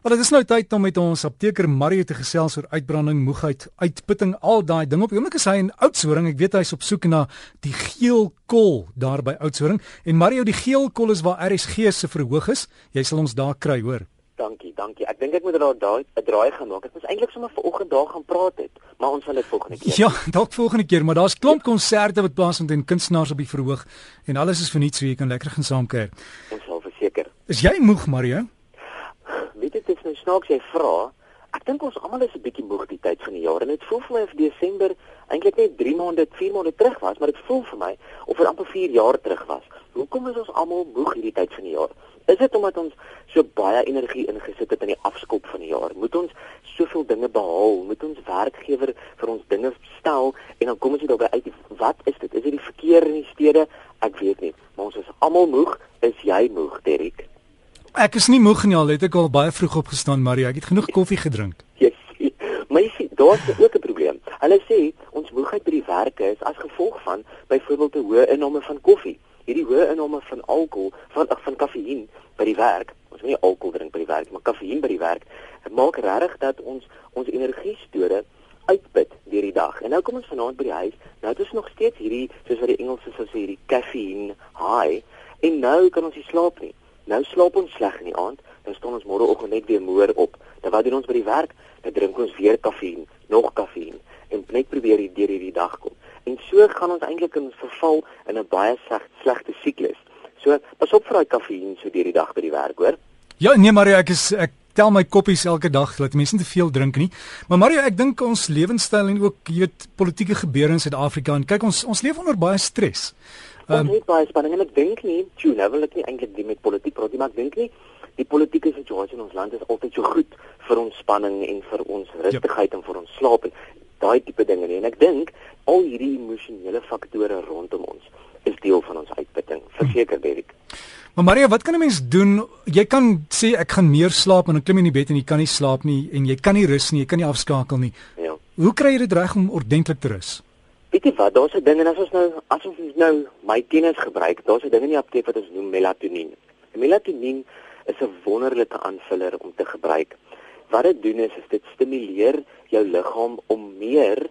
Maar dit is nou tyd om met ons apteker Mario te gesels oor uitbranding, moegheid, uitputting, al daai ding. Op oomblik is hy in Oudtshoorn. Ek weet hy's op soek na die geel kol daar by Oudtshoorn. En Mario, die geel kol is waar RSG se verhoog is. Jy sal ons daar kry, hoor. Dankie, dankie. Ek dink ek moet daar daai 'n draai gaan maak. Ek was eintlik sommer vanoggend daar gaan praat het, maar ons sal dit volgende keer. Ja, dalk volgende keer, maar daar's klomp konserte wat plaasvind en kunstenaars op die verhoog en alles is verniet so jy kan lekker gaan saamkuier. Ons sal verseker. Is jy moeg, Mario? weet dit is nou snaaks jy vra. Ek dink ons almal is 'n bietjie moeg die tyd van die jaar en dit voel vir my of Desember eintlik net 3 maande, 4 maande terug was, maar dit voel vir my of dit amper 4 jaar terug was. Hoekom is ons almal moeg hierdie tyd van die jaar? Is dit omdat ons so baie energie ingesit het in die afskop van die jaar? Moet ons soveel dinge behaal? Moet ons werkgewer vir ons dinge stel en dan kom ons nie daarby uit wat is dit? Is dit die verkeer in die stede? Ek weet nie, maar ons is almal moeg. Is jy moeg, Derrick? Ek is nie moeg nie al het ek al baie vroeg opgestaan Maria ek het genoeg koffie gedrink. Yes. Maar jy sien daar's ook 'n probleem. Hulle sê ons moegheid by die werk is as gevolg van byvoorbeeld 'n hoë inname van koffie. Hierdie hoë inname van alkohol, van van kafeïen by die werk. Ons wil nie alkohol drink by die werk, maar kafeïen by die werk. Dit maak regtig dat ons ons energiestore uitput deur die dag. En nou kom ons vanaand by die huis. Nou het ons nog steeds hierdie soos wat die Engelse sou sê hierdie kafeïen high en nou kan ons nie slaap nie. Nou slaap ons sleg in die aand, dan staan ons môreoggend net weer moer op. Dan wat doen ons by die werk? Dan drink ons weer kafeïn, nog kafeïn en net probeer hier deur hierdie dag kom. En so gaan ons eintlik in verval in 'n baie sleg, slegte siklus. So pas op vir daai kafeïn so deur die dag by die werk, hoor? Ja, nee Mario, ek is ek tel my koppies elke dag dat mense nie te veel drink nie. Maar Mario, ek dink ons lewenstyl en ook jy weet politieke gebeure in Suid-Afrika en kyk ons ons leef onder baie stres. Um, ons het baie spanning en ek dink nie, jy nou wil ek nie eintlik die met politiek praat nie, maar ek dink nie die politieke situasie in ons land is altyd so goed vir ons spanning en vir ons rustigheid yep. en vir ons slaap en daai tipe dinge nie. En ek dink al hierdie emosionele faktore rondom ons is deel van ons uitputting. Verseker, Derek. Maar Maria, wat kan 'n mens doen? Jy kan sê ek gaan meer slaap en dan klim in die bed en jy kan nie slaap nie en jy kan nie rus nie, jy kan nie afskakel nie. Ja. Hoe kry jy dit reg om ordentlik te rus? Weet jy wat, daar's 'n ding en as ons nou as ons nou my kennis gebruik, daar's 'n ding in die apteek wat ons noem melatonien. Melatonien is 'n wonderlike aanvuller om te gebruik. Wat dit doen is, is dit stimuleer jou liggaam om meer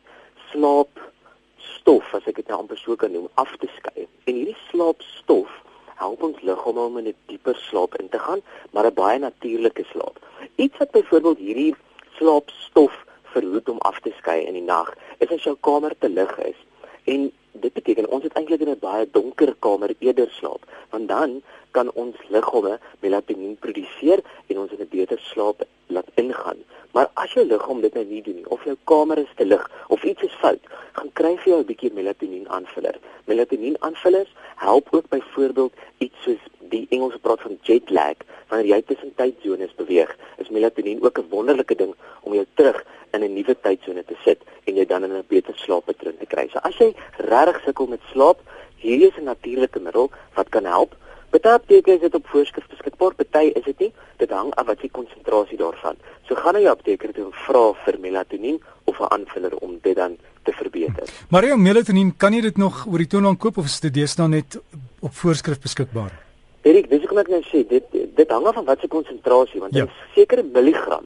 slaapstof, as ek dit nou amper so kan noem, af te skei. En hierdie slaapstof help ons liggaam om in 'n dieper slaap in te gaan, maar 'n baie natuurlike slaap. Iets wat byvoorbeeld hierdie slaapstof verhoed om af te skei in die nag, is as jou kamer te lig is. En dit beteken ons het eintlik in 'n baie donker kamer eerder slaap, want dan kan ons liggame melatonien produseer en ons in 'n beter slaap laat ingaan. Maar as jou liggaam dit nou nie doen nie of jou kamer is te lig of iets is fout, gaan kry jy 'n bietjie melatonien aanvuller. Melatonien aanvullers help ook byvoorbeeld iets soos die Engelse praat van jet lag, wanneer jy tussen tydsones beweeg, is melatonien ook 'n wonderlike ding om jou terug in 'n nuwe tydsone te sit en jy dan in 'n beter slaappatroon te kry. So as jy regtig sukkel met slaap, hier is 'n natuurlike middel wat kan help. Party apteke is dit op voorskrif beskikbaar, party is dit nie. Dit hang af wat die konsentrasie daarvan. So gaan na jou apteker toe en vra vir melatonien of 'n aanvuller om dit dan te verbeter. Maar jou melatonien, kan jy dit nog oor die toon aankoop of is dit deesdae net op voorskrif beskikbaar? Erik, dis hoekom ek nou sê dit dit hang af van wat se konsentrasie want 'n ja. sekere milligram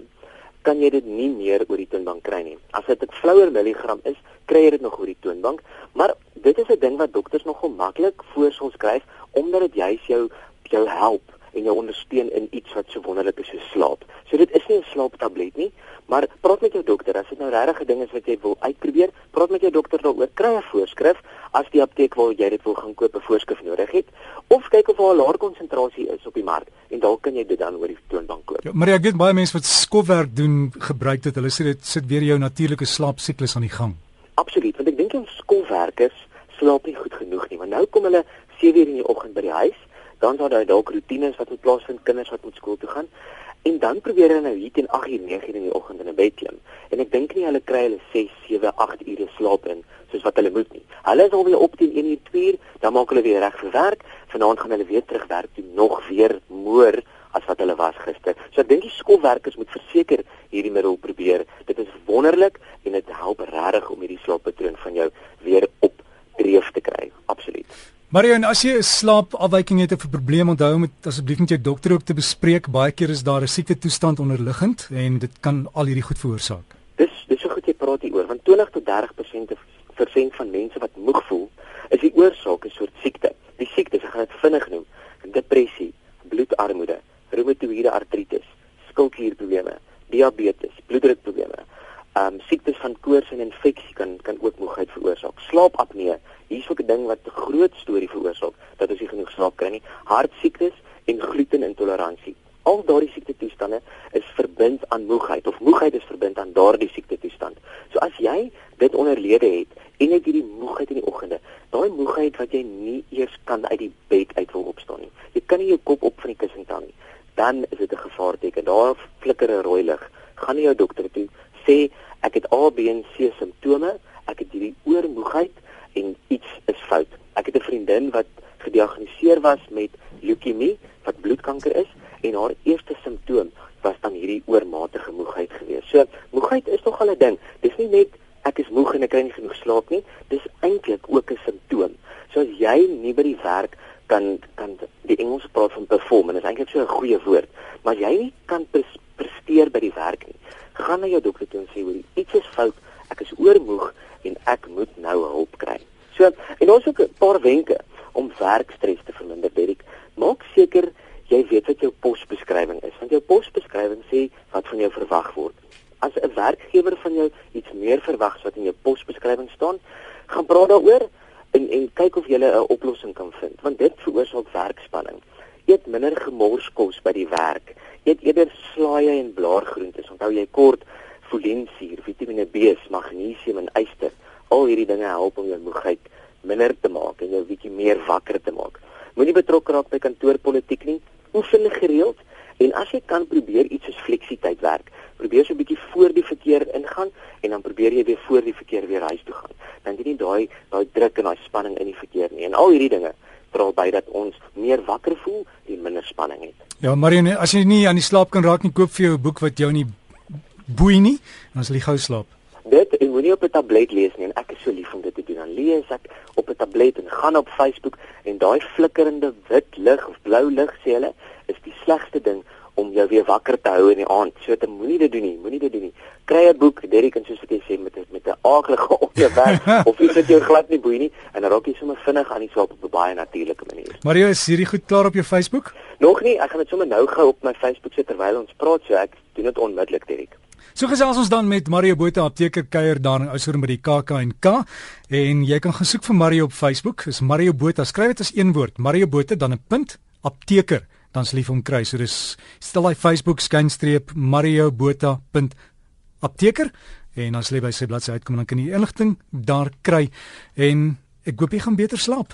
kan jy dit nie meer oor die toonbank kry nie. As dit 'n flouer milligram is, kry jy dit nog oor die toonbank, maar dit is 'n ding wat dokters nogal maklik voorskryf omdat dit juis jou jou help en jou ondersteun in iets wat so wonderlik is soos slaap. So dit is nie 'n slaaptablet nie, maar praat met jou dokter as dit nou regtig 'n ding is wat jy wil uitprobeer, praat met jou dokter daaroor, kry 'n voorskrif as die apteek waar jy dit wil gaan koop 'n voorskrif nodig het of kyk of daar 'n laer konsentrasie is op die mark en dalk kan jy dit dan oor die toonbank koop. Ja, maar ek weet baie mense wat skofwerk doen gebruik dit. Hulle sê dit sit weer jou natuurlike slaapsiklus aan die gang. Absoluut, want ek dink ons skofwerkers slaap nie goed genoeg nie, want nou kom hulle 7:00 in die oggend by die huis dan sal daar dalk rotines wat moet plaasvind kinders wat moet skool toe gaan. En dan probeer hulle nou hier teen 8 uur 9 uur in die oggend in 'n bed klim. En ek dink nie hulle kry hulle 6 7 8 ure slaap in soos wat hulle moet nie. Hulle is alweer op teen 1 uur 2 uur dan maak hulle weer reg vir werk. Vanaand gaan hulle weer terug werk toe nog weer moer as wat hulle was gister. So ek dink die skoolwerkers moet verseker hierdie middel probeer. Dit is wonderlik en dit help regtig om hierdie slaappatroon van jou weer op dreef te kry. Absoluut Mario, en as jy 'n slaapafwyking het of 'n probleem, onthou om dit asseblief met jou dokter ook te bespreek. Baie keer is daar 'n siekte toestand onderliggend en dit kan al hierdie goed veroorsaak. Dis dis so goed jy praat hieroor, want 20 tot 30% persent van mense wat moeg voel, is die oorsaak 'n soort siekte. Die siekte, ek gaan dit vinnig noem: depressie, bloedarmoede, reumatoïede artritis, skildklierprobleme, diabetes, bloeddrukprobleme. Ehm um, siektes van koors en infeksie kan kan ook moegheid veroorsaak. Slaapapnee hier's ook 'n ding wat groot storie veroorsaak dat ons nie genoeg slaap kry nie. Hartsiektes en glutenintoleransie. Al daardie siekte toestande is verbind aan moegheid of moegheid is verbind aan daardie siekte toestand. So as jy dit onderlede het en jy het hierdie moegheid in die oggende, daai moegheid wat jy nie eers kan uit die bed uit wil opstaan nie. Jy kan nie jou kop op van die kussing tel nie. Dan is dit 'n gevaarteken. Daar flikker 'n rooi lig. Gaan na jou dokter toe, sê ek het A, B en C simptome, ek het hierdie oormoegheid en iets is fout. Ek het 'n vriendin wat gediagnoseer was met leukemie wat bloedkanker is en haar eerste simptoom was dan hierdie oormatige moegheid gewees. So moegheid is nogal 'n ding. Dis nie net ek is moeg en ek kry nie genoeg slaap nie. Dis eintlik ook 'n simptoom. So as jy nie by die werk kan kan die Engels praat van perform en dit is eintlik so 'n goeie woord, maar jy nie kan presteer by die werk nie. Gaan na jou dokter toe en sê hoor iets is fout. Ek is oormoeg en ek moet nou hulp kry. So, en ons ook 'n paar wenke om werkstres te. Maak seker jy weet wat jou posbeskrywing is, want jou posbeskrywing sê wat van jou verwag word. As 'n werkgewer van jou iets meer verwag as wat in jou posbeskrywing staan, gaan praat daaroor en en kyk of jy 'n oplossing kan vind, want dit veroorsaak werkspanning. Eet minder gemorskos by die werk. Eet eerder slaaië en blaargroentes. Onthou jy kort folinsuur, Vitamiene B, magnesium en yster. Al hierdie dinge help om jou moegheid minder te maak en jou bietjie meer wakker te maak. Moenie betrokke raak by kantoorpolitiek nie. Oefen gereeld en as jy kan probeer iets soos fleksiteit werk. Probeer so 'n bietjie voor die verkeer ingaan en dan probeer jy weer voor die verkeer weer huis toe gaan. Dan jy nie daai daai druk en daai spanning in die verkeer nie. En al hierdie dinge dra by dat ons meer wakker voel en minder spanning het. Ja, Marianne, as jy nie aan die slaap kan raak nie, koop vir jou 'n boek wat jou nie boei nie, dan sal jy gou slaap. Dit en moenie op 'n tablet lees nie en ek is so lief om dit te doen. Lees ek op 'n tablet en gaan op Facebook en daai flikkerende wit lig of blou lig sê hulle is die slegste ding om jou weer wakker te hou in die aand. So dit moenie dit doen nie, moenie dit doen nie. Kry 'n boek, Derek en soos wat jy sê met met 'n aardige onderwerp of iets wat jou glad nie boei nie en dan raak jy sommer vinnig aan die slaap op 'n baie natuurlike manier. Mario, is hierdie goed klaar op jou Facebook? Nog nie, ek gaan dit sommer nou gou op my Facebook sit terwyl ons praat, so ek doen dit onmiddellik, Derek. So gesels ons dan met Mario Botha apteker kuier daar in Oudtshoorn by die KAK&K en jy kan gaan soek vir Mario op Facebook. Dis Mario Botha. Skryf dit as een woord. Mario Botha dan 'n punt apteker dan sal jy hom kry. So dis stel hy Facebook skynstreep Mario Botha apteker en as jy by sy bladsy uitkom dan kan jy inligting daar kry en ek hoop jy gaan beter slaap.